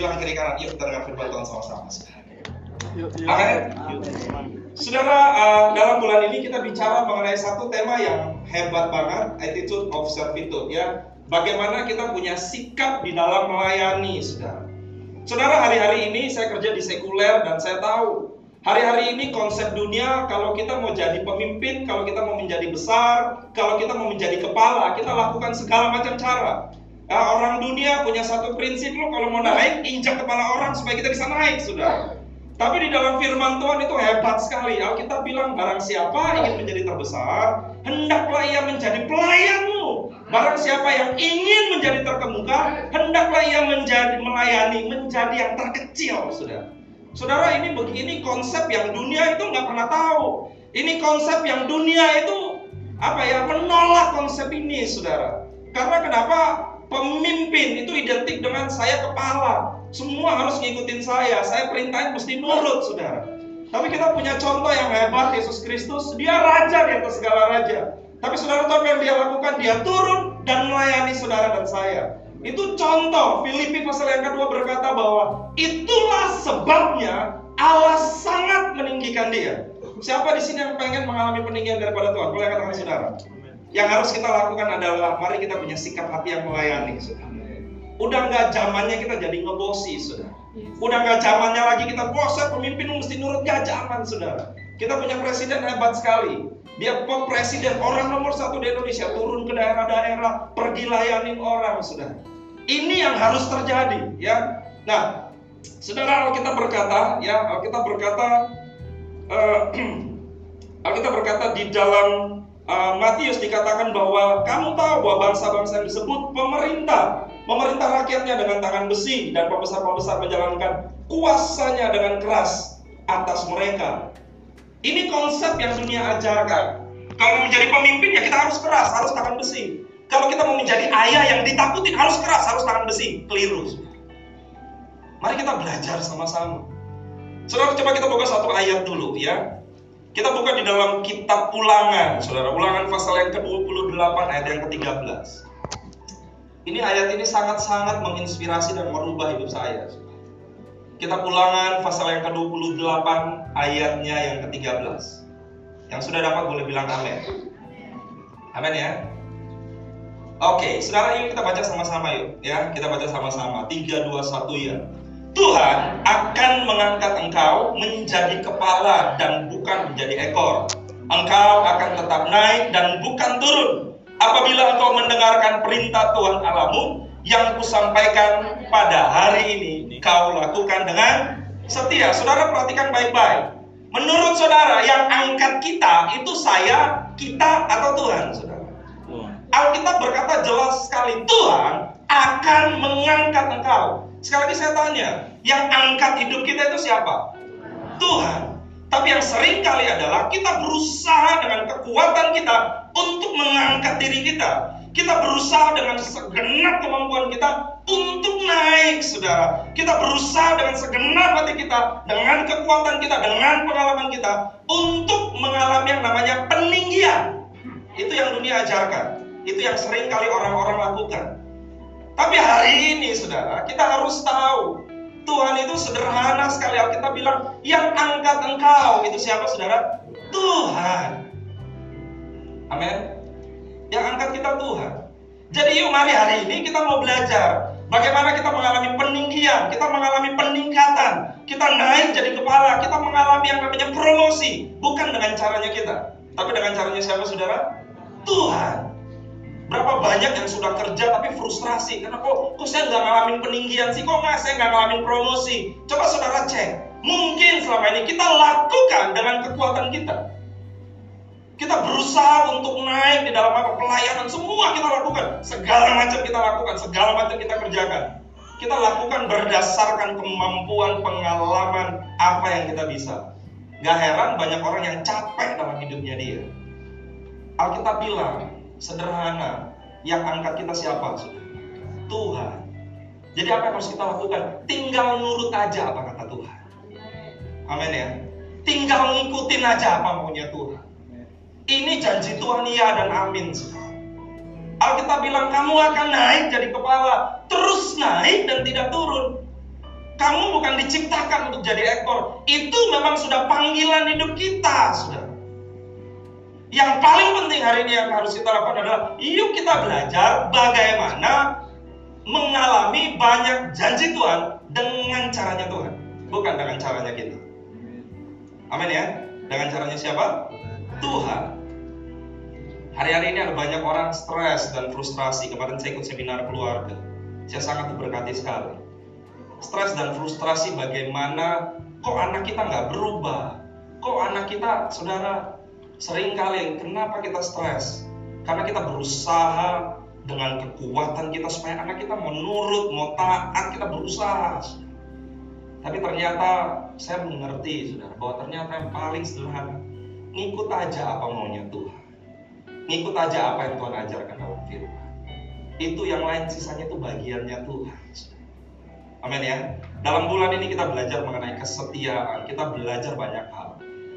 bilang kiri kanan, yuk kita dengar firman Tuhan sama-sama. Amin. Saudara, uh, dalam bulan ini kita bicara mengenai satu tema yang hebat banget, attitude of servitude ya. Bagaimana kita punya sikap di dalam melayani, saudara. Saudara, hari-hari ini saya kerja di sekuler dan saya tahu Hari-hari ini konsep dunia kalau kita mau jadi pemimpin, kalau kita mau menjadi besar, kalau kita mau menjadi kepala, kita lakukan segala macam cara. Nah, orang dunia punya satu prinsip lo kalau mau naik injak kepala orang supaya kita bisa naik, sudah. Tapi di dalam firman Tuhan itu hebat sekali. Alkitab bilang barang siapa ingin menjadi terbesar, hendaklah ia menjadi pelayanmu. Barang siapa yang ingin menjadi terkemuka, hendaklah ia menjadi melayani, menjadi yang terkecil, sudah. Saudara ini begini konsep yang dunia itu nggak pernah tahu. Ini konsep yang dunia itu apa ya menolak konsep ini, saudara. Karena kenapa? Pemimpin itu identik dengan saya kepala. Semua harus ngikutin saya. Saya perintahin mesti nurut, saudara. Tapi kita punya contoh yang hebat, Yesus Kristus. Dia raja di atas segala raja. Tapi saudara tahu yang dia lakukan? Dia turun dan melayani saudara dan saya. Itu contoh Filipi pasal yang kedua berkata bahwa itulah sebabnya Allah sangat meninggikan dia. Siapa di sini yang pengen mengalami peninggian daripada Tuhan? Boleh katakan saudara. Yang harus kita lakukan adalah mari kita punya sikap hati yang melayani, saudara. Udah nggak zamannya kita jadi ngebosi, saudara. Udah nggak zamannya lagi kita puasa pemimpin mesti nurut ya zaman, saudara. Kita punya presiden hebat sekali. Dia presiden orang nomor satu di Indonesia turun ke daerah-daerah pergi layanin orang, saudara. Ini yang harus terjadi, ya. Nah, saudara kita berkata, ya kita berkata, uh, kita berkata di dalam uh, Matius dikatakan bahwa kamu tahu bahwa bangsa-bangsa yang disebut pemerintah, pemerintah rakyatnya dengan tangan besi dan pembesar-pembesar menjalankan kuasanya dengan keras atas mereka. Ini konsep yang dunia ajarkan. Kalau menjadi pemimpin ya kita harus keras, harus tangan besi. Kalau kita mau menjadi ayah yang ditakutin harus keras, harus tangan besi. Keliru. Mari kita belajar sama-sama. Saudara, coba kita buka satu ayat dulu ya. Kita buka di dalam kitab ulangan, saudara. Ulangan pasal yang ke-28 ayat yang ke-13. Ini ayat ini sangat-sangat menginspirasi dan merubah hidup saya. Kita ulangan pasal yang ke-28 ayatnya yang ke-13. Yang sudah dapat boleh bilang amin. Amin ya. Oke, saudara yuk kita baca sama-sama yuk ya. Kita baca sama-sama. 3 2 1 ya. Tuhan akan mengangkat engkau menjadi kepala dan bukan menjadi ekor. Engkau akan tetap naik dan bukan turun. Apabila engkau mendengarkan perintah Tuhan Allahmu yang kusampaikan pada hari ini kau lakukan dengan setia. Saudara perhatikan baik-baik. Menurut saudara yang angkat kita itu saya, kita atau Tuhan, saudara. Alkitab berkata jelas sekali Tuhan akan mengangkat engkau. Sekali lagi saya tanya, yang angkat hidup kita itu siapa? Tuhan. Tapi yang sering kali adalah kita berusaha dengan kekuatan kita untuk mengangkat diri kita. Kita berusaha dengan segenap kemampuan kita untuk naik, saudara. Kita berusaha dengan segenap hati kita, dengan kekuatan kita, dengan pengalaman kita, untuk mengalami yang namanya peninggian. Itu yang dunia ajarkan. Itu yang sering kali orang-orang lakukan. Tapi hari ini, saudara, kita harus tahu Tuhan itu sederhana sekali. Kita bilang, yang angkat engkau itu siapa, saudara? Tuhan. Amin. Yang angkat kita Tuhan. Jadi yuk mari hari ini kita mau belajar bagaimana kita mengalami peninggian, kita mengalami peningkatan, kita naik jadi kepala, kita mengalami yang namanya promosi, bukan dengan caranya kita, tapi dengan caranya siapa saudara? Tuhan. Banyak yang sudah kerja tapi frustrasi karena kok, kok saya nggak ngalamin peninggian sih, kok nggak saya nggak ngalamin promosi? Coba saudara cek, mungkin selama ini kita lakukan dengan kekuatan kita, kita berusaha untuk naik di dalam apa pelayanan semua kita lakukan, segala macam kita lakukan, segala macam kita kerjakan. Kita lakukan berdasarkan kemampuan pengalaman apa yang kita bisa. Gak heran banyak orang yang capek dalam hidupnya dia. Alkitab bilang sederhana, yang angkat kita siapa? Tuhan. Jadi apa yang harus kita lakukan? Tinggal nurut aja apa kata Tuhan. Amin ya. Tinggal ngikutin aja apa maunya Tuhan. Ini janji Tuhan iya dan amin. Alkitab bilang kamu akan naik jadi kepala, terus naik dan tidak turun. Kamu bukan diciptakan untuk jadi ekor. Itu memang sudah panggilan hidup kita, sudah. Yang paling penting hari ini yang harus kita lakukan adalah yuk kita belajar bagaimana mengalami banyak janji Tuhan dengan caranya Tuhan, bukan dengan caranya kita. Amin ya. Dengan caranya siapa? Tuhan. Hari-hari ini ada banyak orang stres dan frustrasi. Kemarin saya ikut seminar keluarga. Saya sangat diberkati sekali stres dan frustrasi bagaimana kok anak kita nggak berubah kok anak kita saudara sering kali kenapa kita stres karena kita berusaha dengan kekuatan kita supaya anak kita menurut mau taat kita berusaha. Tapi ternyata saya mengerti saudara bahwa ternyata yang paling sederhana ngikut aja apa maunya Tuhan. Ngikut aja apa yang Tuhan ajarkan dalam firman. Itu yang lain sisanya itu bagiannya Tuhan Amin ya. Dalam bulan ini kita belajar mengenai kesetiaan, kita belajar banyak hal.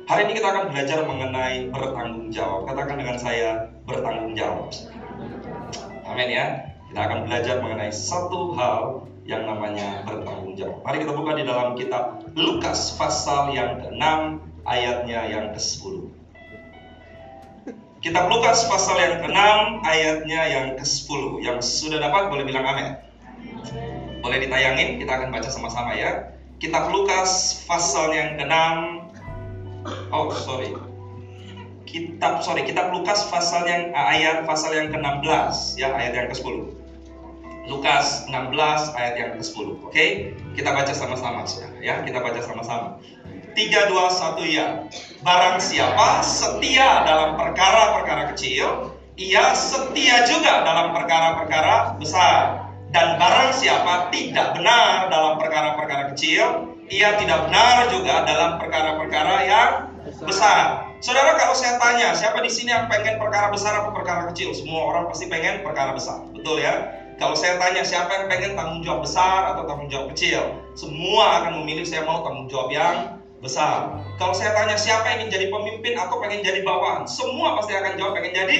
Hari ini kita akan belajar mengenai bertanggung jawab. Katakan dengan saya bertanggung jawab. Amin ya. Kita akan belajar mengenai satu hal yang namanya bertanggung jawab. Mari kita buka di dalam kitab Lukas pasal yang ke-6 ayatnya yang ke-10. Kitab Lukas pasal yang ke-6 ayatnya yang ke-10. Yang sudah dapat boleh bilang amin. Boleh ditayangin, kita akan baca sama-sama ya. Kitab Lukas pasal yang ke-6 Oh, sorry. Kitab sorry, kitab Lukas pasal yang ayat pasal yang ke-16 ya, ayat yang ke-10. Lukas 16 ayat yang ke-10. Oke? Okay? Kita baca sama-sama ya. Kita baca sama-sama. 3 2 1 ya. Barang siapa setia dalam perkara-perkara kecil, ia setia juga dalam perkara-perkara besar. Dan barang siapa tidak benar dalam perkara-perkara kecil, ia tidak benar juga dalam perkara-perkara yang besar. Saudara, kalau saya tanya, siapa di sini yang pengen perkara besar atau perkara kecil? Semua orang pasti pengen perkara besar, betul ya? Kalau saya tanya siapa yang pengen tanggung jawab besar atau tanggung jawab kecil, semua akan memilih saya mau tanggung jawab yang besar. Kalau saya tanya siapa yang ingin jadi pemimpin atau pengen jadi bawahan, semua pasti akan jawab pengen jadi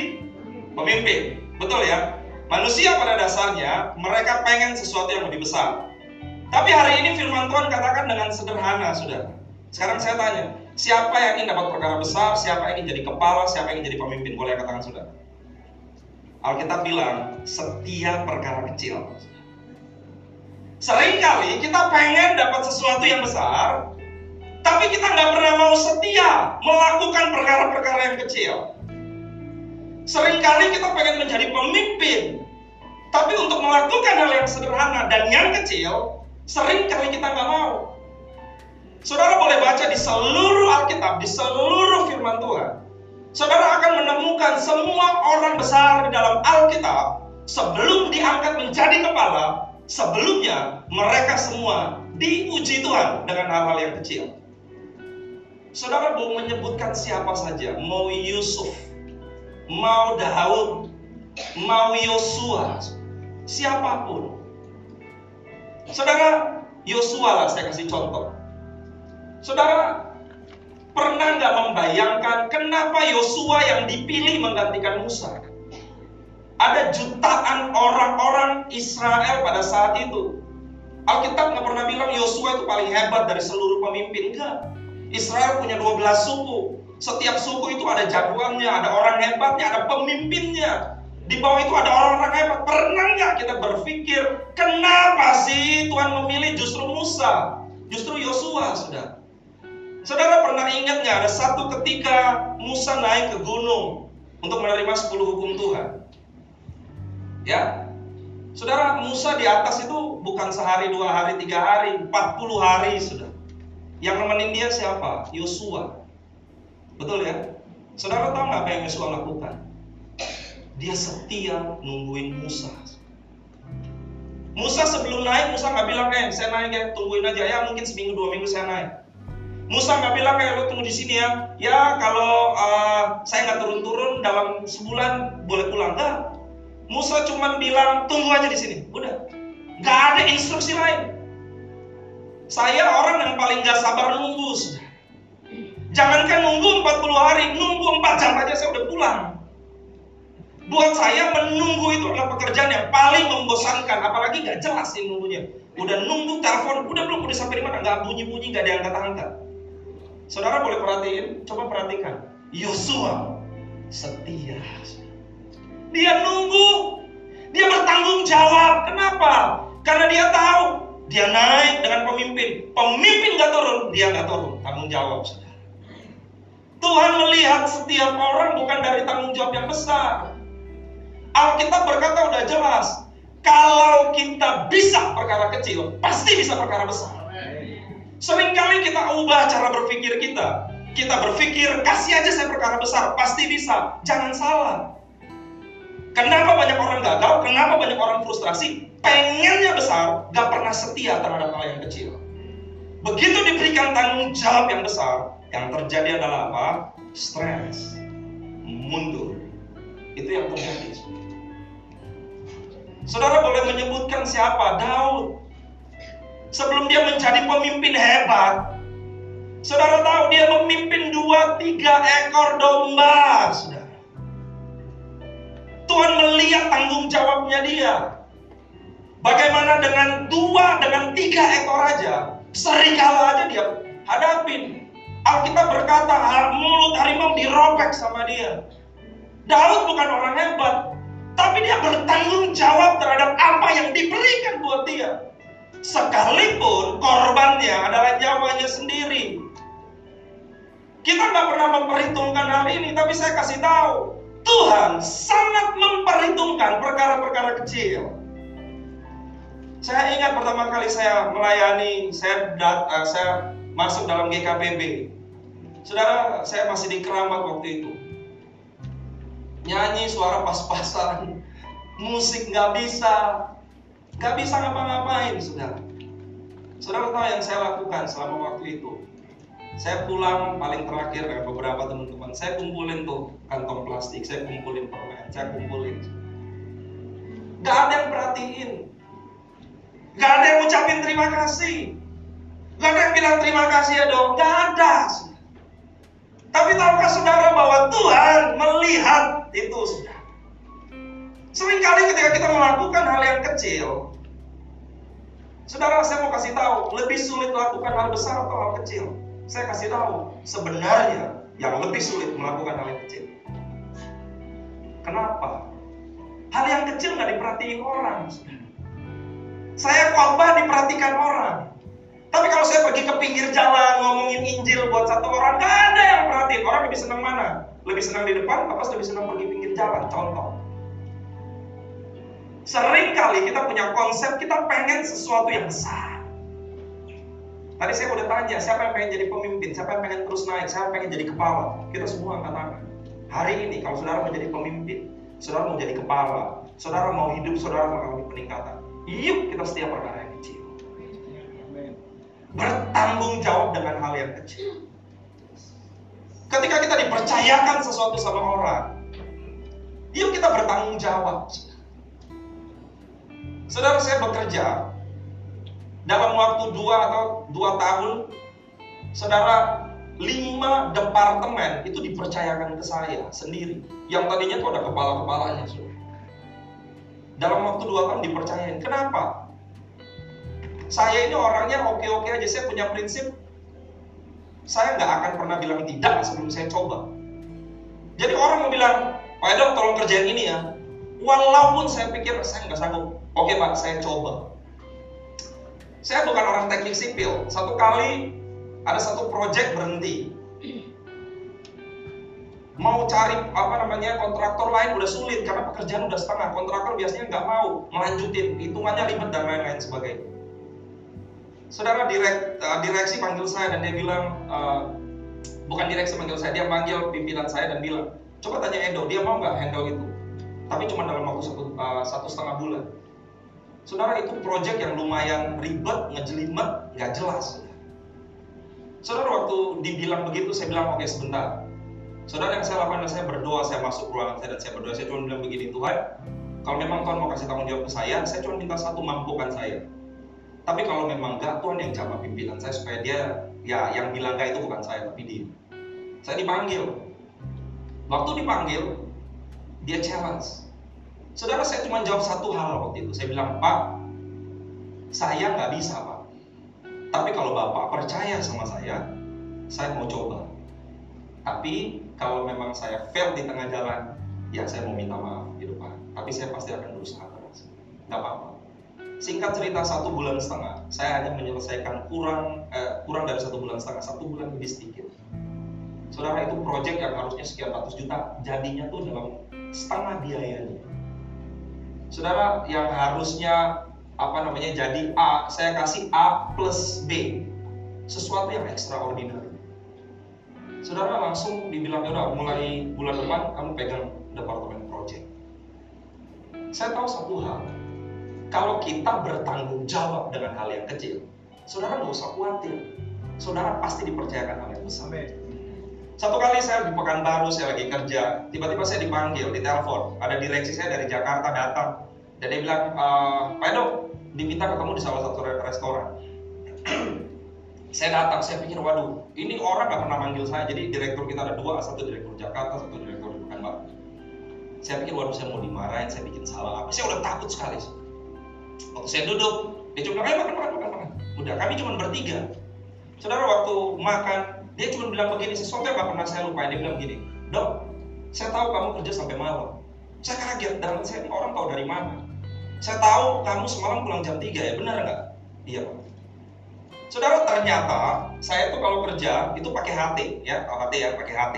pemimpin, betul ya? Manusia pada dasarnya mereka pengen sesuatu yang lebih besar. Tapi hari ini firman Tuhan katakan dengan sederhana sudah. Sekarang saya tanya, siapa yang ingin dapat perkara besar, siapa yang ingin jadi kepala, siapa yang ingin jadi pemimpin? Boleh katakan sudah. Alkitab bilang, setiap perkara kecil. Seringkali kita pengen dapat sesuatu yang besar, tapi kita nggak pernah mau setia melakukan perkara-perkara yang kecil. Seringkali kita pengen menjadi pemimpin, tapi untuk melakukan hal yang sederhana dan yang kecil, sering kali kita nggak mau. Saudara boleh baca di seluruh Alkitab, di seluruh firman Tuhan. Saudara akan menemukan semua orang besar di dalam Alkitab sebelum diangkat menjadi kepala, sebelumnya mereka semua diuji Tuhan dengan hal-hal yang kecil. Saudara mau menyebutkan siapa saja, mau Yusuf, mau Daud, mau Yosua, siapa pun. Saudara, Yosua lah saya kasih contoh. Saudara, pernah nggak membayangkan kenapa Yosua yang dipilih menggantikan Musa? Ada jutaan orang-orang Israel pada saat itu. Alkitab nggak pernah bilang Yosua itu paling hebat dari seluruh pemimpin. Enggak. Israel punya 12 suku. Setiap suku itu ada jagoannya, ada orang hebatnya, ada pemimpinnya. Di bawah itu ada orang-orang hebat. Pernah nggak kita berpikir, kenapa sih Tuhan memilih justru Musa, justru Yosua, sudah? Saudara pernah ingat nggak ada satu ketika Musa naik ke gunung untuk menerima 10 hukum Tuhan? Ya, Saudara Musa di atas itu bukan sehari, dua hari, tiga hari, 40 hari sudah. Yang nemenin dia siapa? Yosua. Betul ya? Saudara tahu nggak apa yang Yosua lakukan? Dia setia nungguin Musa. Musa sebelum naik, Musa nggak bilang, eh saya naik ya, tungguin aja ya, mungkin seminggu dua minggu saya naik. Musa nggak bilang kayak lo tunggu di sini ya, ya kalau uh, saya nggak turun-turun dalam sebulan boleh pulang nggak? Musa cuma bilang tunggu aja di sini, udah, nggak ada instruksi lain. Saya orang yang paling nggak sabar nunggu. Jangankan nunggu 40 hari, nunggu 4 jam aja saya udah pulang. Buat saya menunggu itu adalah pekerjaan yang paling membosankan, apalagi nggak jelas sih nunggunya. Udah nunggu telepon, udah belum udah sampai di mana? Nggak bunyi-bunyi, nggak diangkat-angkat. Saudara boleh perhatiin, coba perhatikan. Yosua setia. Dia nunggu, dia bertanggung jawab. Kenapa? Karena dia tahu dia naik dengan pemimpin. Pemimpin nggak turun, dia nggak turun. Tanggung jawab, saudara. Tuhan melihat setiap orang bukan dari tanggung jawab yang besar. Alkitab berkata udah jelas, kalau kita bisa perkara kecil, pasti bisa perkara besar. Seringkali kita ubah cara berpikir kita. Kita berpikir, kasih aja saya perkara besar, pasti bisa. Jangan salah. Kenapa banyak orang gagal? Kenapa banyak orang frustrasi? Pengennya besar, gak pernah setia terhadap hal yang kecil. Begitu diberikan tanggung jawab yang besar, yang terjadi adalah apa? Stres, mundur. Itu yang terjadi. Saudara boleh menyebutkan siapa? Daud. Sebelum dia menjadi pemimpin hebat, saudara tahu dia memimpin dua tiga ekor domba, saudara. Tuhan melihat tanggung jawabnya dia. Bagaimana dengan dua, dengan tiga ekor aja, serigala aja dia hadapin. Alkitab berkata mulut harimau dirobek sama dia. Daud bukan orang hebat, tapi dia bertanggung jawab terhadap apa yang diberikan buat dia. Sekalipun korbannya adalah nyawanya sendiri. Kita nggak pernah memperhitungkan hal ini, tapi saya kasih tahu, Tuhan sangat memperhitungkan perkara-perkara kecil. Saya ingat pertama kali saya melayani, saya dat, uh, saya masuk dalam GKPB. Saudara, saya masih di Keramat waktu itu. Nyanyi suara pas-pasan, musik nggak bisa, nggak bisa ngapa-ngapain, saudara. Saudara tahu yang saya lakukan selama waktu itu? saya pulang paling terakhir dengan beberapa teman-teman saya kumpulin tuh kantong plastik saya kumpulin permen saya kumpulin. Gak ada yang perhatiin. Gak ada yang ucapin terima kasih. Gak ada yang bilang terima kasih ya dong gak ada. Tapi tahukah saudara bahwa Tuhan melihat itu sudah sering kali ketika kita melakukan hal yang kecil Saudara, saya mau kasih tahu, lebih sulit melakukan hal besar atau hal kecil? Saya kasih tahu, sebenarnya yang lebih sulit melakukan hal yang kecil. Kenapa? Hal yang kecil nggak diperhatiin orang. Saya khotbah diperhatikan orang. Tapi kalau saya pergi ke pinggir jalan ngomongin Injil buat satu orang, nggak ada yang perhatiin. Orang lebih senang mana? Lebih senang di depan, apa lebih senang pergi pinggir jalan? Contoh. Sering kali kita punya konsep, kita pengen sesuatu yang besar. Tadi saya udah tanya, siapa yang pengen jadi pemimpin? Siapa yang pengen terus naik? Siapa yang pengen jadi kepala? Kita semua angkat tangan. Hari ini, kalau saudara mau jadi pemimpin, saudara mau jadi kepala, saudara mau hidup, saudara mengalami peningkatan. Yuk kita setiap perkara yang kecil. Bertanggung jawab dengan hal yang kecil. Ketika kita dipercayakan sesuatu sama orang, yuk kita bertanggung jawab. Saudara saya bekerja dalam waktu dua atau dua tahun, saudara lima departemen itu dipercayakan ke saya sendiri. Yang tadinya tuh ada kepala-kepalanya. Dalam waktu dua tahun dipercayain. Kenapa? Saya ini orangnya oke-oke aja. Saya punya prinsip, saya nggak akan pernah bilang tidak sebelum saya coba. Jadi orang mau bilang, Pak Edo tolong kerjain ini ya. Walaupun saya pikir saya nggak sanggup, oke Pak, saya coba saya bukan orang teknik sipil. Satu kali ada satu proyek berhenti. Mau cari apa namanya kontraktor lain udah sulit karena pekerjaan udah setengah. Kontraktor biasanya nggak mau melanjutin, hitungannya ribet dan lain-lain sebagainya. Saudara direk, uh, direksi panggil saya dan dia bilang, uh, bukan direksi panggil saya, dia panggil pimpinan saya dan bilang, coba tanya Edo, dia mau nggak handle itu? Tapi cuma dalam waktu satu, uh, satu setengah bulan. Saudara itu proyek yang lumayan ribet, ngejelimet, nggak jelas. Saudara waktu dibilang begitu, saya bilang oke okay, sebentar. Saudara yang saya lakukan, saya berdoa, saya masuk ruangan saya dan saya berdoa, saya cuma bilang begini Tuhan, kalau memang Tuhan mau kasih tanggung jawab ke saya, saya cuma minta satu mampukan saya. Tapi kalau memang enggak, Tuhan yang jaga pimpinan saya supaya dia, ya yang bilang enggak itu bukan saya, tapi dia. Saya dipanggil. Waktu dipanggil, dia challenge. Saudara saya cuma jawab satu hal waktu itu. Saya bilang, Pak, Saya nggak bisa Pak. Tapi kalau Bapak percaya sama saya, saya mau coba. Tapi kalau memang saya fail di tengah jalan, ya saya mau minta maaf di depan. Tapi saya pasti akan berusaha keras. Nggak apa-apa. Singkat cerita satu bulan setengah, saya hanya menyelesaikan kurang eh, kurang dari satu bulan setengah, satu bulan lebih sedikit. Saudara itu proyek yang harusnya sekian ratus juta, jadinya tuh dalam setengah biayanya. Saudara yang harusnya apa namanya jadi A, saya kasih A plus B. Sesuatu yang extraordinary. Saudara langsung dibilang, udah mulai bulan depan kamu pegang departemen project. Saya tahu satu hal, kalau kita bertanggung jawab dengan hal yang kecil, saudara nggak usah khawatir. Saudara pasti dipercayakan hal yang besar. Satu kali saya di Pekanbaru, saya lagi kerja, tiba-tiba saya dipanggil di telepon. Ada direksi saya dari Jakarta datang, dan dia bilang, e, Pak Edo, diminta ketemu di salah satu restoran. saya datang, saya pikir, waduh, ini orang gak pernah manggil saya. Jadi direktur kita ada dua, satu direktur Jakarta, satu direktur di Pekanbaru. Saya pikir, waduh, saya mau dimarahin, saya bikin salah apa. Saya udah takut sekali. Waktu saya duduk, dia cuma bilang, makan, makan, makan, makan. Udah, kami cuma bertiga. Saudara waktu makan, dia cuma bilang begini, sesuatu yang gak pernah saya lupain. Dia bilang begini, dok, saya tahu kamu kerja sampai malam. Saya kaget, dalam saya orang tahu dari mana. Saya tahu kamu semalam pulang jam 3 ya, benar nggak? Iya Pak. Saudara ternyata saya tuh kalau kerja itu pakai HT ya, HT ya pakai HT.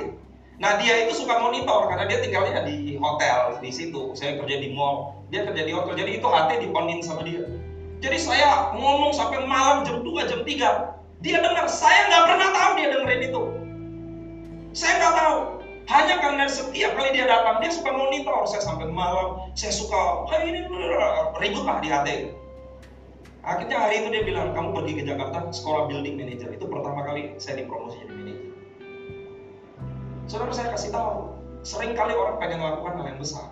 Nah dia itu suka monitor karena dia tinggalnya di hotel di situ. Saya kerja di mall, dia kerja di hotel. Jadi itu HT dionin sama dia. Jadi saya ngomong sampai malam jam 2, jam 3. Dia dengar, saya nggak pernah tahu dia dengerin itu. Saya nggak tahu. Hanya karena setiap kali dia datang, dia suka monitor. Saya sampai malam, saya suka, kayak ini ribut lah di hati. Akhirnya hari itu dia bilang, kamu pergi ke Jakarta, sekolah building manager. Itu pertama kali saya dipromosi jadi manager. Saudara saya kasih tahu, sering kali orang pengen melakukan hal yang besar.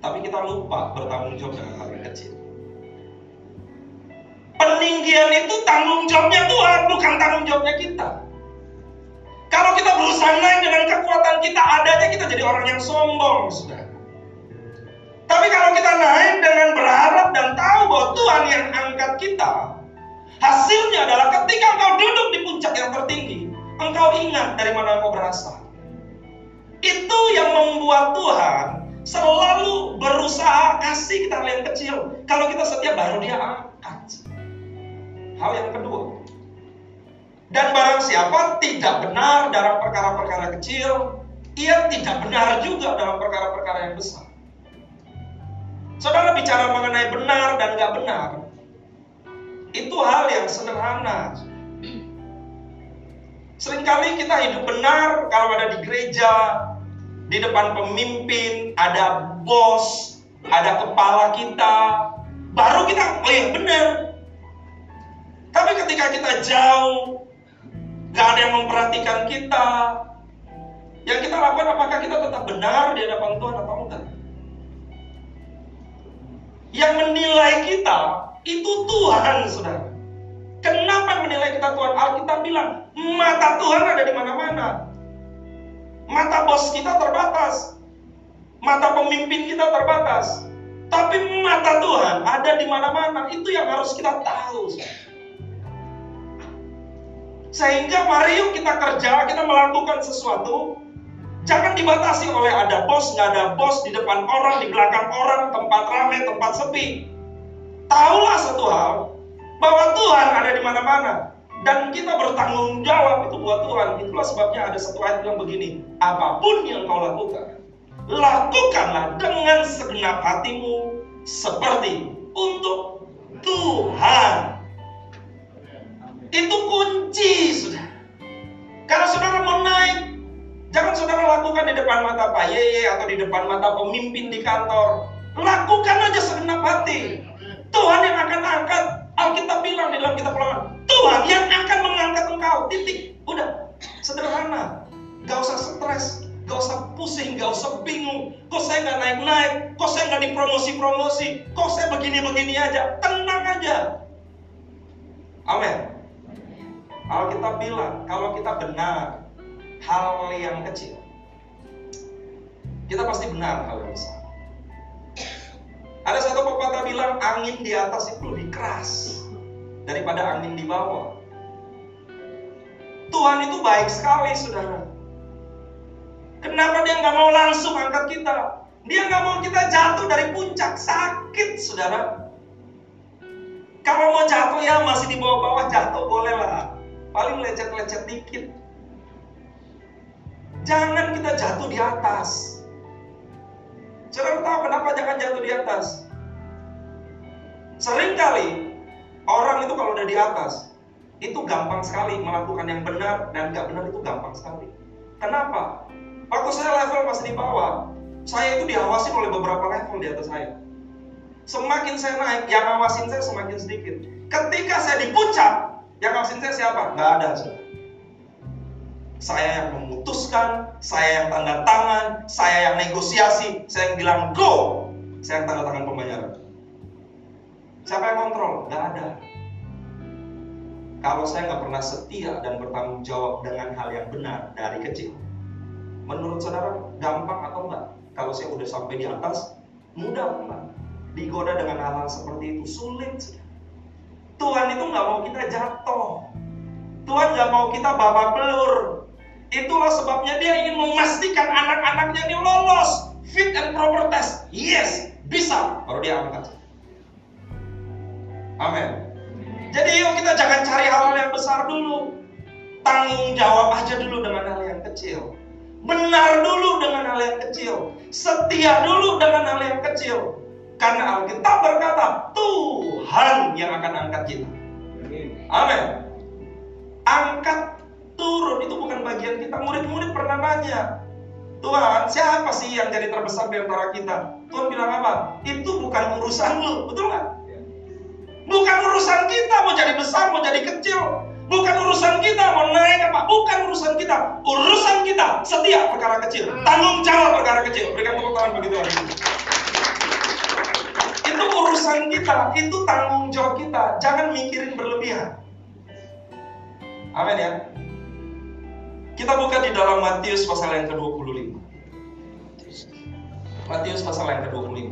Tapi kita lupa bertanggung jawab dengan hal yang kecil. Peninggian itu tanggung jawabnya Tuhan, bukan tanggung jawabnya kita. Kalau kita berusaha naik dengan kekuatan kita adanya, kita jadi orang yang sombong, sudah. Tapi kalau kita naik dengan berharap dan tahu bahwa Tuhan yang angkat kita, hasilnya adalah ketika engkau duduk di puncak yang tertinggi, engkau ingat dari mana engkau berasal. Itu yang membuat Tuhan selalu berusaha kasih kita yang kecil. Kalau kita setia baru dia angkat. Hal yang kedua, dan barang siapa tidak benar dalam perkara-perkara kecil, ia tidak benar juga dalam perkara-perkara yang besar. Saudara bicara mengenai benar dan nggak benar, itu hal yang sederhana. Seringkali kita hidup benar kalau ada di gereja, di depan pemimpin, ada bos, ada kepala kita, baru kita, oh iya benar. Tapi ketika kita jauh, Gak ada yang memperhatikan kita. Yang kita lakukan apakah kita tetap benar di hadapan Tuhan atau enggak? Yang menilai kita itu Tuhan, saudara. Kenapa menilai kita Tuhan? Alkitab bilang, mata Tuhan ada di mana-mana. Mata bos kita terbatas. Mata pemimpin kita terbatas. Tapi mata Tuhan ada di mana-mana. Itu yang harus kita tahu. Saudara. Sehingga mari yuk kita kerja, kita melakukan sesuatu. Jangan dibatasi oleh ada bos, nggak ada bos di depan orang, di belakang orang, tempat ramai, tempat sepi. Tahulah satu hal, bahwa Tuhan ada di mana-mana. Dan kita bertanggung jawab itu buat Tuhan. Itulah sebabnya ada satu ayat yang begini. Apa pun yang kau lakukan, lakukanlah dengan segenap hatimu seperti untuk Tuhan. Itu kunci, sudah. Kalau saudara mau naik, jangan saudara lakukan di depan mata Pak Yeye atau di depan mata pemimpin di kantor. Lakukan aja segenap hati. Tuhan yang akan angkat. Alkitab bilang di dalam kitab ulangan, Tuhan yang akan mengangkat engkau. Titik. Udah. Sederhana. Gak usah stres. Gak usah pusing, gak usah bingung. Kok saya nggak naik-naik? Kok saya nggak dipromosi-promosi? Kok saya begini-begini aja? Tenang aja. Amin. Alkitab bilang, kalau kita benar hal yang kecil, kita pasti benar hal yang besar. Ada satu pepatah bilang angin di atas itu lebih keras daripada angin di bawah. Tuhan itu baik sekali, saudara. Kenapa dia nggak mau langsung angkat kita? Dia nggak mau kita jatuh dari puncak sakit, saudara. Kalau mau jatuh ya masih di bawah-bawah jatuh boleh lah. Paling lecet-lecet dikit. Jangan kita jatuh di atas. Saudara tahu kenapa jangan jatuh di atas? Seringkali orang itu kalau udah di atas, itu gampang sekali melakukan yang benar dan nggak benar itu gampang sekali. Kenapa? Waktu saya level masih di bawah, saya itu diawasi oleh beberapa level di atas saya. Semakin saya naik, yang ngawasin saya semakin sedikit. Ketika saya di puncak, yang ngawasin saya siapa? Nggak ada. Saya yang memutuskan, saya yang tanda tangan, saya yang negosiasi, saya yang bilang go, saya yang tanda tangan pembayaran. Siapa yang kontrol? Nggak ada. Kalau saya nggak pernah setia dan bertanggung jawab dengan hal yang benar dari kecil, menurut saudara gampang atau enggak? Kalau saya udah sampai di atas, mudah enggak? Digoda dengan hal-hal seperti itu sulit. Tuhan itu nggak mau kita jatuh. Tuhan nggak mau kita babak belur. Itulah sebabnya dia ingin memastikan anak-anaknya ini lolos fit and proper test. Yes, bisa. Baru dia angkat. Amin. Jadi yuk kita jangan cari hal-hal yang besar dulu. Tanggung jawab aja dulu dengan hal yang kecil. Benar dulu dengan hal yang kecil. Setia dulu dengan hal yang kecil. Karena Alkitab berkata, Tuhan yang akan angkat kita. Amin. Angkat turun itu bukan bagian kita. Murid-murid pernah nanya, Tuhan, siapa sih yang jadi terbesar di antara kita? Tuhan bilang apa? Itu bukan urusan lu, betul nggak? Bukan urusan kita mau jadi besar, mau jadi kecil. Bukan urusan kita mau naik apa. Bukan urusan kita. Urusan kita setia perkara kecil. Tanggung jawab perkara kecil. Berikan tepuk tangan bagi Tuhan. Itu urusan kita. Itu tanggung jawab kita. Jangan mikirin berlebihan. Amin ya. Kita buka di dalam Matius pasal yang ke-25. Matius pasal yang ke-25.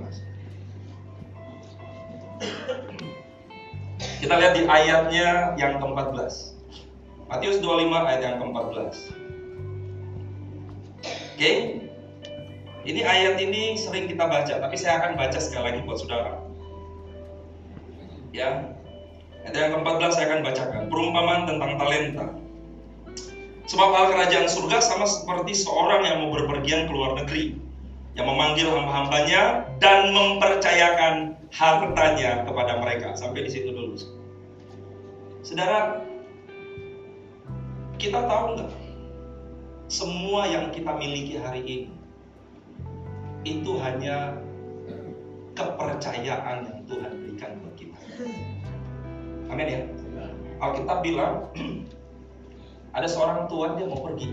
Kita lihat di ayatnya yang ke-14. Matius 25 ayat yang ke-14. Oke. Ini ayat ini sering kita baca, tapi saya akan baca sekali lagi buat saudara. Ya. Ayat yang ke-14 saya akan bacakan. Perumpamaan tentang talenta. Sebab hal kerajaan surga sama seperti seorang yang mau berpergian ke luar negeri. Yang memanggil hamba-hambanya dan mempercayakan hartanya kepada mereka. Sampai di situ dulu. Saudara, kita tahu nggak? Semua yang kita miliki hari ini itu hanya kepercayaan yang Tuhan berikan buat kita. Amin ya. Alkitab bilang ada seorang tuan dia mau pergi,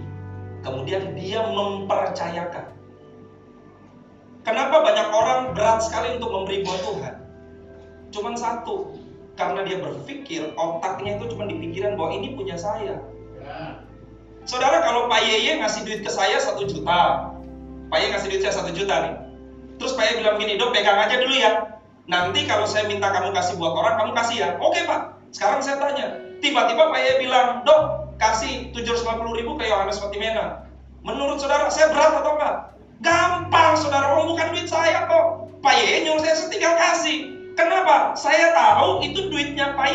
kemudian dia mempercayakan Kenapa banyak orang berat sekali untuk memberi buat Tuhan? Cuman satu, karena dia berpikir otaknya itu cuma di pikiran bahwa ini punya saya. Ya. Saudara kalau Pak Yeye ngasih duit ke saya satu juta, Pak Yeye ngasih duit saya satu juta nih. Terus Pak Yeye bilang gini, dok pegang aja dulu ya. Nanti kalau saya minta kamu kasih buat orang, kamu kasih ya. Oke Pak. Sekarang saya tanya, tiba-tiba Pak Yeye bilang, dok kasih 750 ribu ke Yohanes Fatimena. Menurut saudara, saya berat atau enggak? Gampang saudara, oh bukan duit saya kok. Pak Yeye nyuruh saya setinggal kasih. Kenapa? Saya tahu itu duitnya Pak.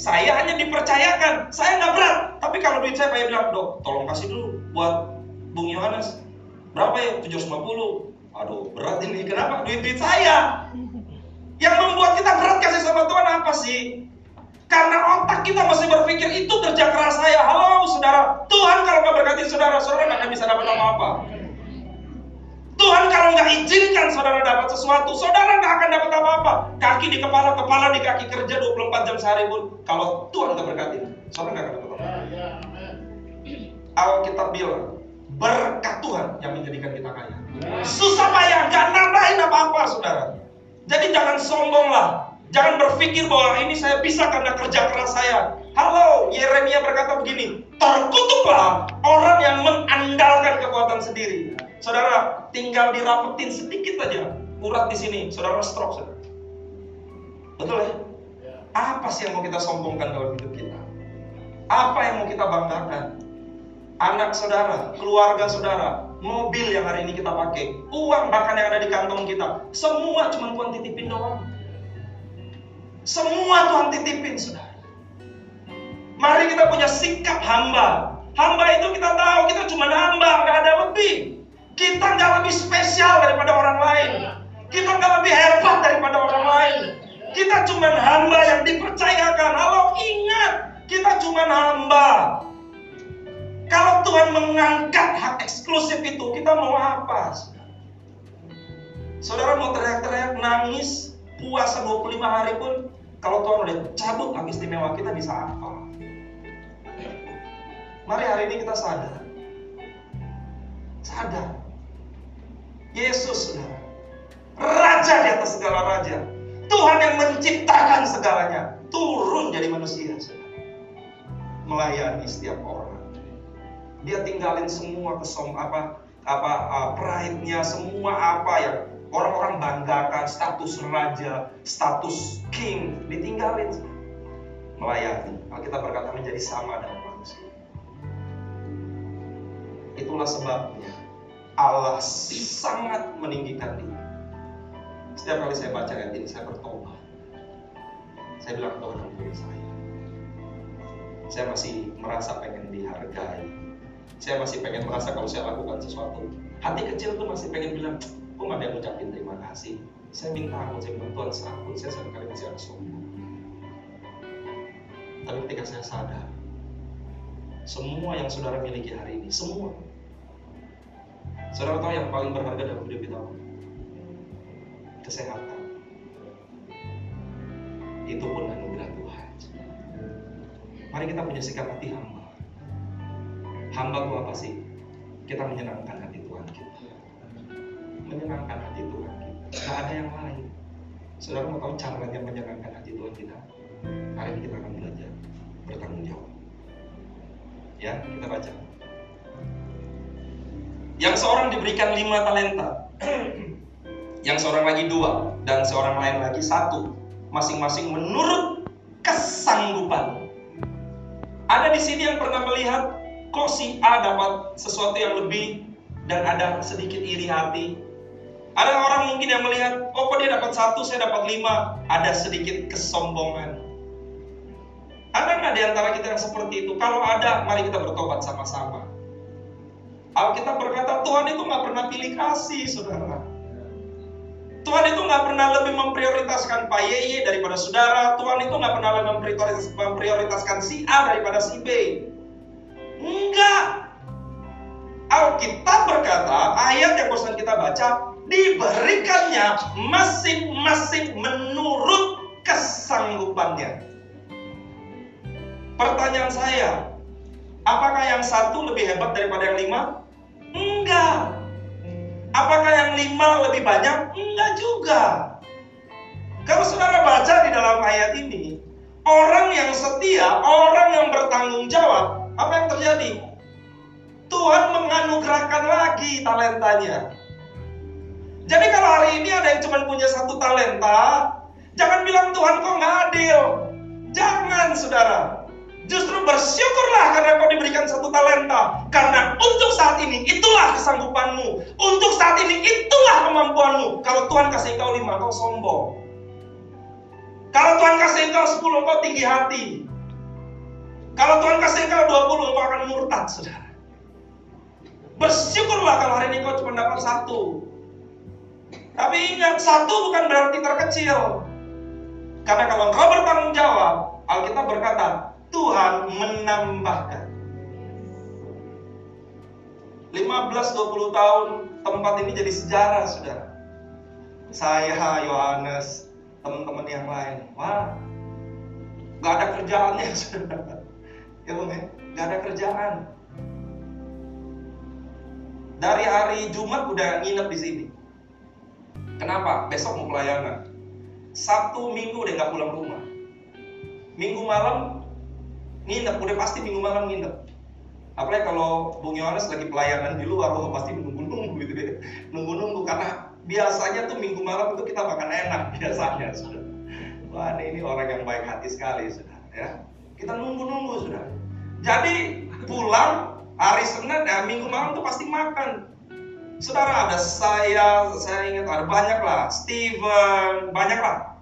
Saya hanya dipercayakan. Saya nggak berat. Tapi kalau duit saya Pak bilang, dok, tolong kasih dulu buat Bung Yohanes. Berapa ya? 750. Aduh, berat ini. Kenapa? Duit-duit saya. Yang membuat kita berat kasih sama Tuhan apa sih? Karena otak kita masih berpikir itu kerja keras saya. Halo saudara, Tuhan kalau nggak berkati saudara, saudara nggak bisa dapat apa-apa. Tuhan kalau nggak izinkan saudara dapat sesuatu, saudara nggak akan dapat apa-apa. Kaki di kepala, kepala di kaki kerja 24 jam sehari pun. Kalau Tuhan nggak berkati, saudara nggak akan dapat apa-apa. Ya, ya, Alkitab bilang, berkat Tuhan yang menjadikan kita kaya. Susah payah, nggak nambahin apa-apa saudara. Jadi jangan sombong lah. Jangan berpikir bahwa ini saya bisa karena kerja keras saya. Halo, Yeremia berkata begini, terkutuklah orang yang mengandalkan kekuatan sendiri. Saudara, tinggal dirapetin sedikit aja urat di sini, saudara stroke. Saudara. Betul ya? Apa sih yang mau kita sombongkan dalam hidup kita? Apa yang mau kita banggakan? Anak saudara, keluarga saudara, mobil yang hari ini kita pakai, uang bahkan yang ada di kantong kita, semua cuma Tuhan titipin doang. Semua Tuhan titipin, saudara. Mari kita punya sikap hamba. Hamba itu kita tahu kita cuma hamba, nggak ada lebih. Kita nggak lebih spesial daripada orang lain. Kita nggak lebih hebat daripada orang lain. Kita cuma hamba yang dipercayakan. Halo ingat, kita cuma hamba. Kalau Tuhan mengangkat hak eksklusif itu, kita mau apa? Saudara mau teriak-teriak, nangis, puasa 25 hari pun, kalau Tuhan udah cabut hak istimewa kita bisa apa? Mari hari ini kita sadar. Sadar. Yesus, saudara. Raja di atas segala raja. Tuhan yang menciptakan segalanya. Turun jadi manusia, saudara. Melayani setiap orang. Dia tinggalin semua kesom apa apa uh, pride-nya, semua apa yang orang-orang banggakan, status raja, status king, ditinggalin. Melayani. Alkitab berkata menjadi sama dengan manusia. Itulah sebabnya Allah sangat meninggikan dia. Setiap kali saya baca ayat ini, saya bertobat. Saya bilang Tuhan ampuni saya. Saya masih merasa pengen dihargai. Saya masih pengen merasa kalau saya lakukan sesuatu. Hati kecil tuh masih pengen bilang, kok ada yang ngucapin terima kasih. Saya minta ampun, saya bilang Tuhan serampun, saya kali masih ada sombong. Tapi ketika saya sadar, semua yang saudara miliki hari ini, semua. Saudara tahu yang paling berharga dalam hidup kita Kesehatan. Itu pun anugerah Tuhan. Mari kita punya sikap hati hamba. Hamba apa sih? Kita menyenangkan hati Tuhan kita. Menyenangkan hati Tuhan kita. Gak ada yang lain. Saudara mau tahu caranya menyenangkan hati Tuhan kita? Hari ini kita akan belajar bertanggung jawab. Ya, kita baca. Yang seorang diberikan lima talenta, yang seorang lagi dua, dan seorang lain lagi satu, masing-masing menurut kesanggupan. Ada di sini yang pernah melihat kok si A dapat sesuatu yang lebih dan ada sedikit iri hati. Ada orang mungkin yang melihat, oh kok dia dapat satu, saya dapat lima, ada sedikit kesombongan. Ada nggak di antara kita yang seperti itu? Kalau ada, mari kita bertobat sama-sama. Alkitab berkata Tuhan itu nggak pernah pilih kasih, saudara. Tuhan itu nggak pernah lebih memprioritaskan Pak Yeye daripada saudara. Tuhan itu nggak pernah lebih memprioritaskan si A daripada si B. Enggak. Alkitab berkata, ayat yang bosan kita baca, diberikannya masing-masing menurut kesanggupannya. Pertanyaan saya, apakah yang satu lebih hebat daripada yang lima? Enggak. Apakah yang lima lebih banyak? Enggak juga. Kalau saudara baca di dalam ayat ini, orang yang setia, orang yang bertanggung jawab, apa yang terjadi? Tuhan menganugerahkan lagi talentanya. Jadi kalau hari ini ada yang cuma punya satu talenta, jangan bilang Tuhan kok nggak adil. Jangan saudara. Justru bersyukurlah karena kau diberikan satu talenta. Karena untuk saat ini itulah kesanggupanmu. Untuk saat ini itulah kemampuanmu. Kalau Tuhan kasih kau lima, kau sombong. Kalau Tuhan kasih kau sepuluh, kau tinggi hati. Kalau Tuhan kasih kau dua puluh, kau akan murtad, saudara. Bersyukurlah kalau hari ini kau cuma dapat satu. Tapi ingat, satu bukan berarti terkecil. Karena kalau kau bertanggung jawab, Alkitab berkata, Tuhan menambahkan. 15-20 tahun tempat ini jadi sejarah, sudah. Saya, Yohanes, teman-teman yang lain. Wah, gak ada kerjaannya, saudara. Ya, bang, ya? Gak ada kerjaan. Dari hari Jumat udah nginep di sini. Kenapa? Besok mau pelayanan. Sabtu Minggu udah nggak pulang rumah. Minggu malam nginep udah pasti minggu malam nginep apalagi kalau Bung Yohanes lagi pelayanan di luar oh pasti nunggu-nunggu gitu deh nunggu-nunggu karena biasanya tuh minggu malam itu kita makan enak biasanya sudah Wah ini orang yang baik hati sekali sudah ya. Kita nunggu-nunggu sudah. Jadi pulang hari Senin, ya minggu malam tuh pasti makan. Saudara ada saya, saya ingat ada banyak lah, Steven, banyak lah.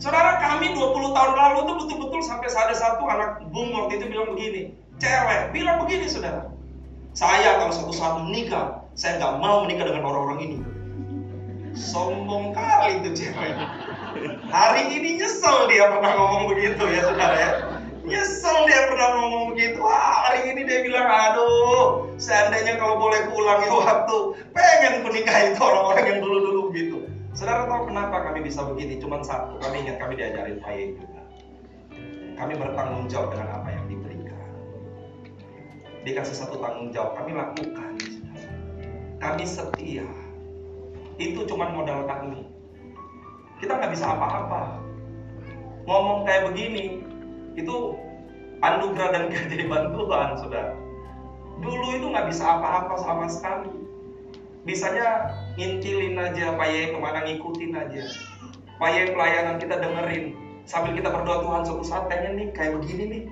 Saudara kami 20 tahun lalu tuh betul-betul sampai ada satu anak bung waktu itu bilang begini, cewek bilang begini saudara. Saya kalau suatu saat menikah, saya nggak mau menikah dengan orang-orang ini. Sombong kali itu cewek. Hari ini nyesel dia pernah ngomong begitu ya saudara ya. Nyesel dia pernah ngomong begitu. Wah, hari ini dia bilang, aduh, seandainya kalau boleh ulangi waktu, pengen menikah itu orang-orang yang dulu-dulu begitu. Saudara tahu kenapa kami bisa begini? Cuma satu, kami ingat kami diajarin baik juga. Kami bertanggung jawab dengan apa yang diberikan. Dikasih satu tanggung jawab, kami lakukan. Kami setia. Itu cuma modal kami. Kita nggak bisa apa-apa. Ngomong kayak begini, itu anugerah dan keajaiban Tuhan, saudara. Dulu itu nggak bisa apa-apa sama sekali. Bisanya ngintilin aja, payah ke mana ngikutin aja. Payah pelayanan kita dengerin. Sambil kita berdoa Tuhan suatu saat pengen nih kayak begini nih.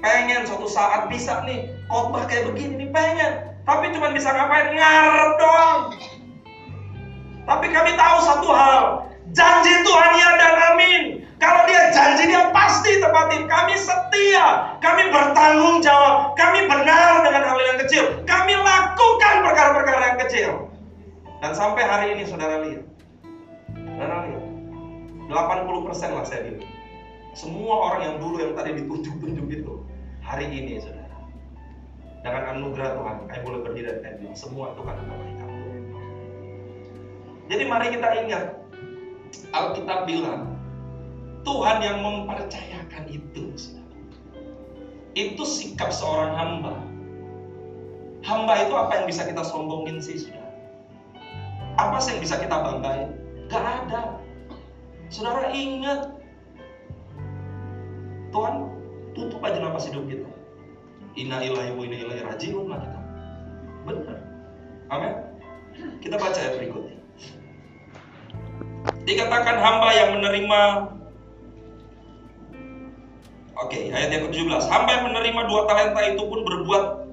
Pengen suatu saat bisa nih khotbah kayak begini nih pengen. Tapi cuma bisa ngapain? Ngarep doang. Tapi kami tahu satu hal, janji Tuhan ya dan amin. Kalau dia janji dia pasti tepatin. Kami setia, kami bertanggung jawab, kami benar dengan hal yang kecil. Kami lakukan perkara-perkara yang kecil. Dan sampai hari ini saudara lihat. Saudara lihat. 80% lah saya bilang. Semua orang yang dulu yang tadi ditunjuk-tunjuk itu. Hari ini saudara. Dengan anugerah Tuhan, kami boleh berdiri dan kami bilang, semua itu karena kamu. Jadi mari kita ingat, Alkitab bilang, Tuhan yang mempercayakan itu. Itu sikap seorang hamba. Hamba itu apa yang bisa kita sombongin sih, sudah? Apa sih yang bisa kita banggain? Gak ada. Saudara ingat, Tuhan tutup aja nafas hidup kita. Inna ilahi wa inna ilahi rajiun lah kita. Benar. Amin. Kita baca ayat berikutnya. Dikatakan hamba yang menerima Oke, okay, ayat yang ke-17. Hamba yang menerima dua talenta itu pun berbuat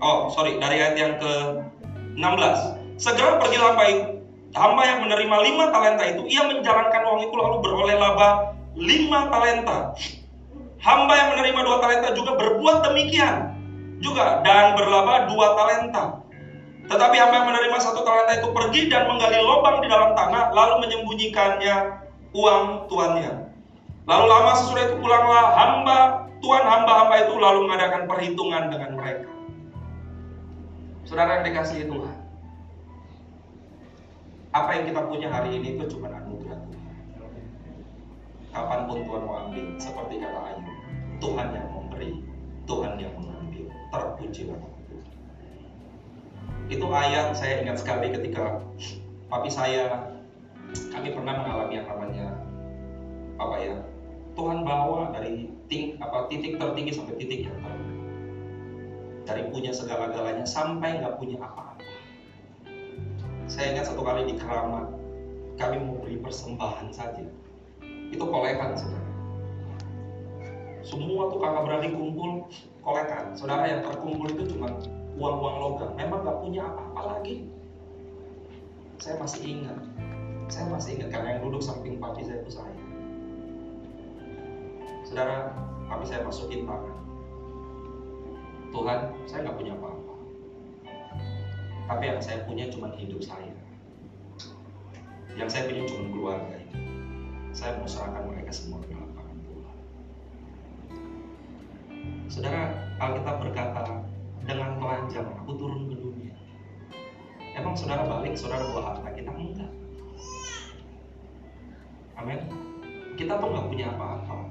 Oh, sorry, dari ayat yang ke-16. Segera pergi hamba. Hamba yang menerima lima talenta itu, ia menjalankan uang itu lalu beroleh laba lima talenta. Hamba yang menerima dua talenta juga berbuat demikian juga dan berlaba dua talenta. Tetapi hamba yang menerima satu talenta itu pergi dan menggali lubang di dalam tanah lalu menyembunyikannya uang tuannya. Lalu lama sesudah itu pulanglah hamba, Tuhan hamba-hamba itu lalu mengadakan perhitungan dengan mereka. Saudara yang dikasihi Tuhan. Apa yang kita punya hari ini itu cuma anugerah Tuhan. Kapan pun Tuhan mau ambil, seperti kata Ayub, Tuhan yang memberi, Tuhan yang mengambil. Terpujilah. Itu ayat saya ingat sekali ketika papi saya, kami pernah mengalami yang namanya apa ya Tuhan bawa dari ting, apa, titik tertinggi sampai titik yang terendah. Dari punya segala-galanya sampai nggak punya apa-apa. Saya ingat satu kali di keramat, kami mau beri persembahan saja. Itu kolekan, saudara. Semua tuh kakak beradik kumpul, kolekan. Saudara yang terkumpul itu cuma uang-uang logam. Memang nggak punya apa-apa lagi. Saya masih ingat. Saya masih ingat karena yang duduk samping papi saya itu saya Saudara, kami saya masukin tangan. Tuhan, saya nggak punya apa-apa. Tapi yang saya punya cuma hidup saya. Yang saya punya cuma keluarga ini. Saya mau serahkan mereka semua ke dalam tangan Tuhan. Saudara, Alkitab berkata, dengan telanjang aku turun ke dunia. Emang saudara balik, saudara bawa harta kita enggak. Amin. Kita tuh nggak punya apa-apa.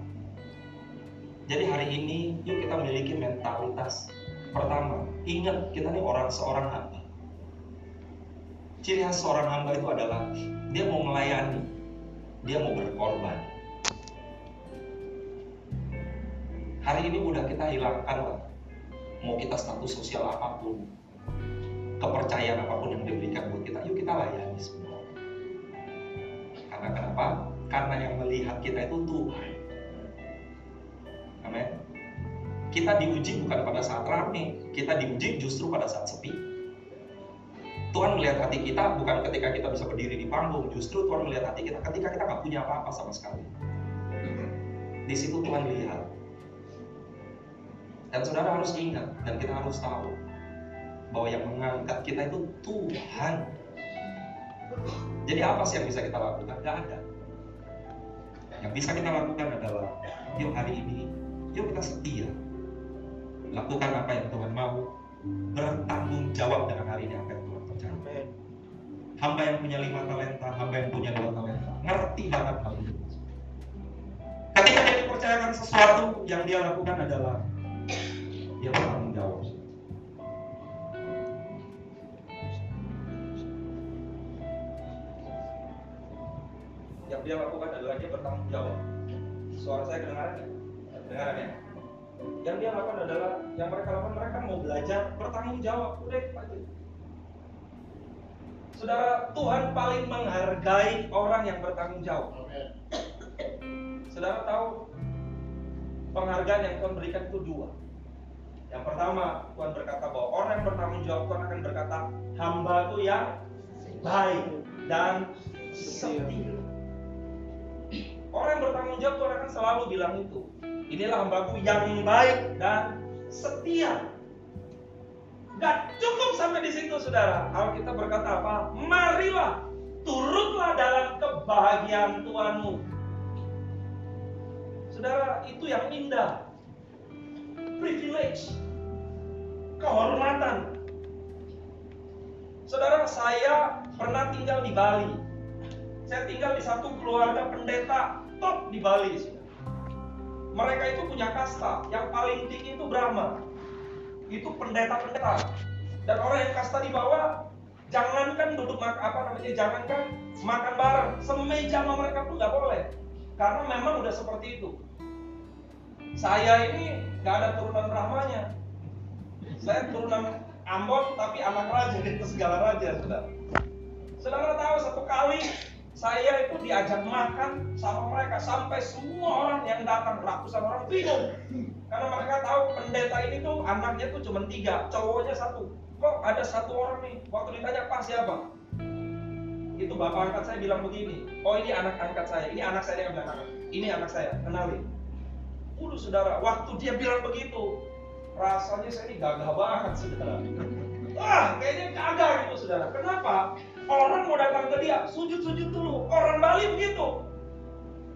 Jadi hari ini yuk kita memiliki mentalitas pertama, ingat kita ini orang seorang hamba. Ciri khas seorang hamba itu adalah dia mau melayani, dia mau berkorban. Hari ini udah kita hilangkan lah, mau kita status sosial apa pun, kepercayaan apa pun yang diberikan buat kita, yuk kita layani semua. Karena kenapa? Karena yang melihat kita itu Tuhan. Amin. Kita diuji bukan pada saat ramai, kita diuji justru pada saat sepi. Tuhan melihat hati kita bukan ketika kita bisa berdiri di panggung, justru Tuhan melihat hati kita ketika kita nggak punya apa-apa sama sekali. Di situ Tuhan lihat. Dan saudara harus ingat dan kita harus tahu bahwa yang mengangkat kita itu Tuhan. Jadi apa sih yang bisa kita lakukan? Gak ada. Yang bisa kita lakukan adalah, yuk hari ini, yuk kita setia. Lakukan apa yang Tuhan mau, bertanggung jawab dengan hari ini apa yang Tuhan percayakan. Hamba yang punya lima talenta, hamba yang punya dua talenta, ngerti banget hal itu. Ketika dia dipercayakan sesuatu, yang dia lakukan adalah dia bertanggung jawab. Yang dia lakukan adalah dia bertanggung jawab. Suara saya kedengaran ya? Kedengaran ya? Yang dia lakukan adalah yang mereka lakukan mereka mau belajar bertanggung jawab. Udah itu aja. Saudara, Tuhan paling menghargai orang yang bertanggung jawab. Saudara tahu penghargaan yang Tuhan berikan itu dua. Yang pertama, Tuhan berkata bahwa orang yang bertanggung jawab Tuhan akan berkata, hamba itu yang baik dan setia. Orang yang bertanggung jawab Tuhan akan selalu bilang itu. Inilah hambaku yang baik dan setia. Gak cukup sampai di situ saudara. Alkitab berkata apa? Marilah turutlah dalam kebahagiaan Tuhanmu. Saudara, itu yang indah. Privilege. Kehormatan. Saudara, saya pernah tinggal di Bali. Saya tinggal di satu keluarga pendeta top di Bali. Mereka itu punya kasta. Yang paling tinggi itu Brahma. Itu pendeta-pendeta. Dan orang yang kasta di bawah, jangankan duduk makan apa namanya, jangankan makan bareng, semeja sama mereka pun nggak boleh. Karena memang udah seperti itu. Saya ini nggak ada turunan Brahmanya. Saya turunan Ambon tapi anak raja itu segala raja, saudara. Saudara tahu satu kali saya itu diajak makan sama mereka sampai semua orang yang datang ratusan orang bingung. Karena mereka tahu pendeta ini tuh anaknya tuh cuma tiga cowoknya satu. Kok ada satu orang nih? Waktu ditanya pas siapa? Itu bapak angkat saya bilang begini oh ini anak angkat saya ini anak saya yang bilang ini anak saya kenalin Udah saudara waktu dia bilang begitu rasanya saya ini gagah banget saudara wah kayaknya gagah gitu saudara kenapa Orang mau datang ke dia, sujud-sujud dulu. Orang Bali begitu.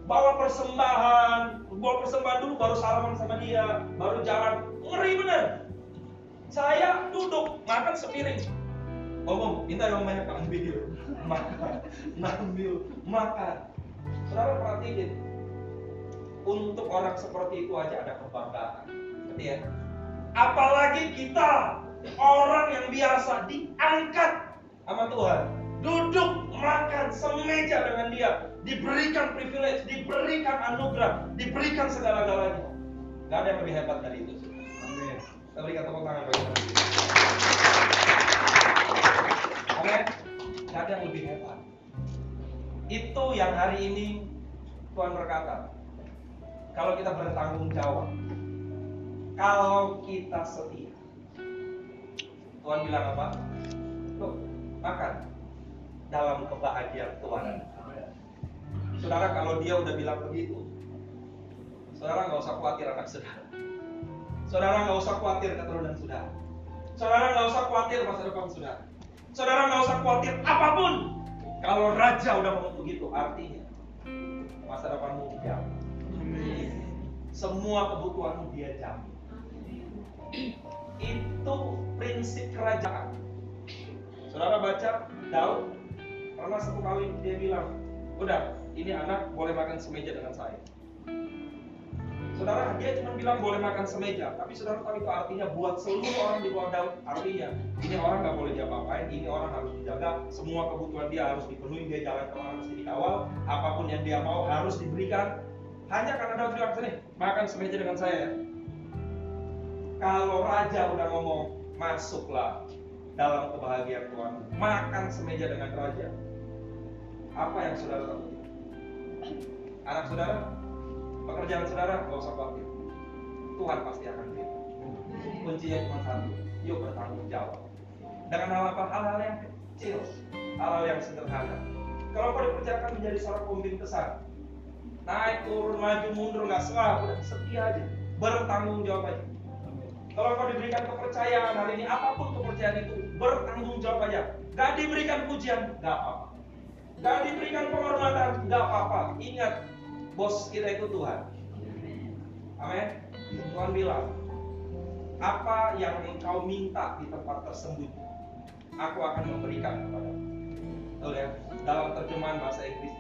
Bawa persembahan, bawa persembahan dulu baru salaman sama dia, baru jalan. Ngeri bener. Saya duduk, makan sepiring. Ngomong, minta yang banyak ambil. Makan, ambil, makan. Saudara perhatiin, untuk orang seperti itu aja ada kebanggaan. Ya? Apalagi kita, orang yang biasa diangkat sama Tuhan duduk makan semeja dengan dia, diberikan privilege, diberikan anugerah, diberikan segala-galanya. Gak ada yang lebih hebat dari itu. Amin. Kita berikan tepuk tangan bagi Amin. Gak ada yang lebih hebat. Itu yang hari ini Tuhan berkata, kalau kita bertanggung jawab, kalau kita setia, Tuhan bilang apa? Tuh, makan dalam kebahagiaan Tuhan. Saudara kalau dia udah bilang begitu, saudara nggak usah khawatir anak saudara. Saudara nggak usah khawatir keturunan saudara. Saudara nggak usah khawatir masa depan saudara. Saudara nggak usah khawatir apa pun. Kalau raja udah ngomong begitu, artinya masa depanmu dijamin. Semua kebutuhanmu dia jamin. Itu prinsip kerajaan. Saudara baca Daud Pernah satu kali dia bilang, udah ini anak boleh makan semeja dengan saya. Saudara, dia cuma bilang boleh makan semeja, tapi saudara tahu itu artinya buat seluruh orang di bawah Daud. Artinya, ini orang nggak boleh diapa-apain, ini orang harus dijaga, semua kebutuhan dia harus dipenuhi, dia jalan ke mana mesti dikawal, apa pun yang dia mau harus diberikan. Hanya karena Daud bilang sini, makan semeja dengan saya. Kalau raja udah ngomong, masuklah dalam kebahagiaan Tuhan, makan semeja dengan raja apa yang saudara lakukan? Anak saudara, pekerjaan saudara, gak usah khawatir. Tuhan pasti akan beri. Kuncinya cuma satu, yuk bertanggung jawab. Dengan hal apa? Hal-hal yang kecil, hal-hal yang sederhana. Kalau kau dipercayakan menjadi seorang pemimpin besar, naik turun maju mundur nggak salah, udah setia aja, bertanggung jawab aja. Kalau kau diberikan kepercayaan hari ini, apa pun kepercayaan itu, bertanggung jawab aja. Gak diberikan pujian, gak apa-apa. Gak diberikan penghormatan, gak apa-apa. Ingat, bos kita itu Tuhan. Amin. Tuhan bilang, apa yang engkau minta di tempat tersembunyi, aku akan memberikan kepadamu. Betul ya? Dalam terjemahan bahasa Inggrisnya.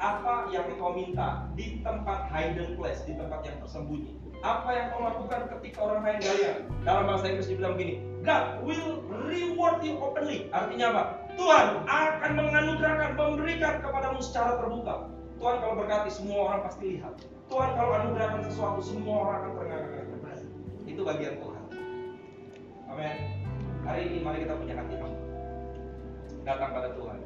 Apa yang engkau minta di tempat hidden place, di tempat yang tersembunyi, apa yang kau lakukan ketika orang lain gak Dalam bahasa Inggris dibilang begini, God will reward you openly. Artinya apa? Tuhan akan menganugerahkan, memberikan kepadamu secara terbuka. Tuhan kalau berkati semua orang pasti lihat. Tuhan kalau anugerahkan sesuatu semua orang akan terengah-engah. Itu bagian Tuhan. Amin. Hari ini mari kita punya hati. Datang pada Tuhan.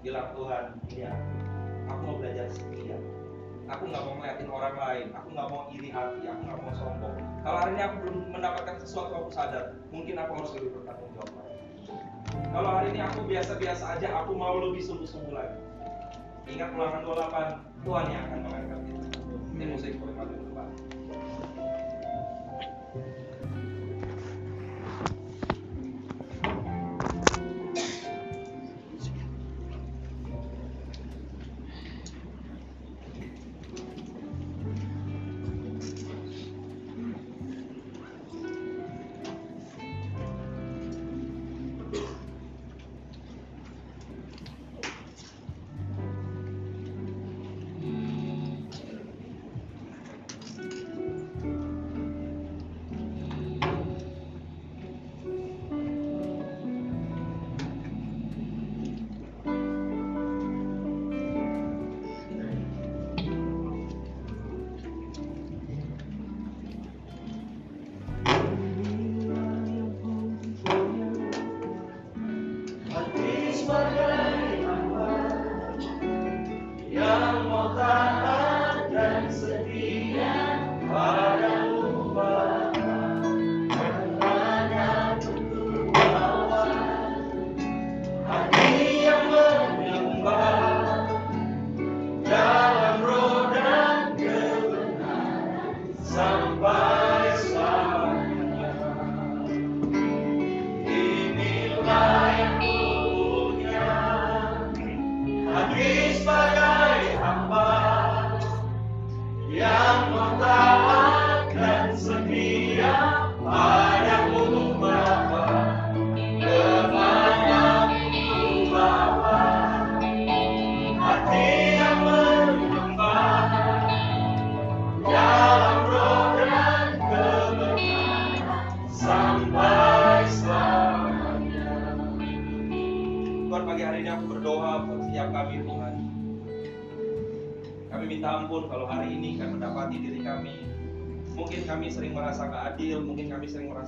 Bilang Tuhan, ini aku. Aku mau belajar setia aku nggak mau ngeliatin orang lain. Aku nggak mau iri hati. Aku nggak mau sombong. Kalau hari ini aku belum mendapatkan sesuatu aku sadar mungkin aku harus lebih bertanggung jawab kalau hari ini aku biasa-biasa aja aku mau lebih sungguh-sungguh lagi. Ingat ulangan 28 Tuhan yang akan mengangkat kita. Ini musik boleh maju depan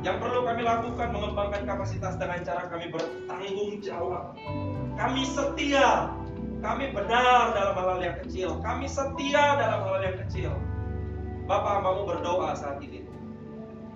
Yang perlu kami lakukan mengembangkan kapasitas dengan cara kami bertanggung jawab. Kami setia, kami benar dalam hal-hal yang kecil, kami setia dalam hal-hal yang kecil. Bapak mau berdoa saat ini.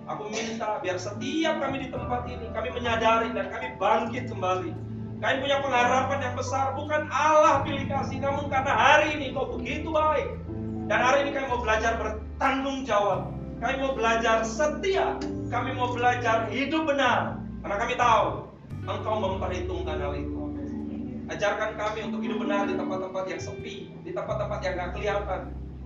Aku minta biar setiap kami di tempat ini, kami menyadari dan kami bangkit kembali. Kami punya pengharapan yang besar, bukan Allah pilih kasih, namun karena hari ini kau begitu baik. Dan hari ini kami mau belajar bertanggung jawab. Kami mau belajar setia. Kami mau belajar hidup benar. Karena kami tahu engkau memperhitungkan hal itu. Ajarkan kami untuk hidup benar di tempat-tempat yang sepi, di tempat-tempat yang gak kelihatan,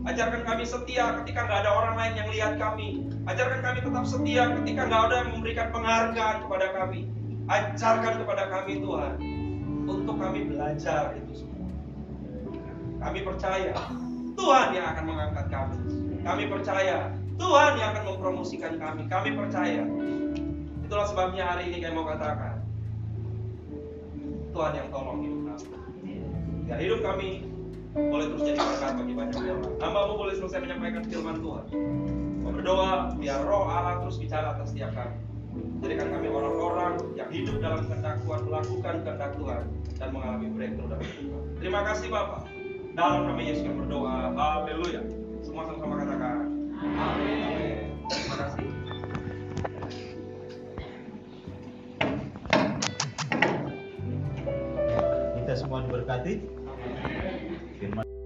Ajarkan kami setia ketika nggak ada orang lain yang lihat kami. Ajarkan kami tetap setia ketika nggak ada yang memberikan penghargaan kepada kami. Ajarkan kepada kami Tuhan untuk kami belajar itu semua. Kami percaya Tuhan yang akan mengangkat kami. Kami percaya Tuhan yang akan mempromosikan kami. Kami percaya. Itulah sebabnya hari ini kami mau katakan. Tuhan yang tolong hidup kami. Ya hidup kami boleh terus jadi berkat bagi banyak orang. Hambamu boleh selesai menyampaikan firman Tuhan. Berdoa biar roh Allah terus bicara atas setiap kami. Jadikan kami orang-orang yang hidup dalam kehendak melakukan kehendak Tuhan dan mengalami breakthrough dalam hidup. Terima kasih Bapak. Dalam nama Yesus kami berdoa. Haleluya. Semua sama-sama katakan. Kita semua diberkati. Firman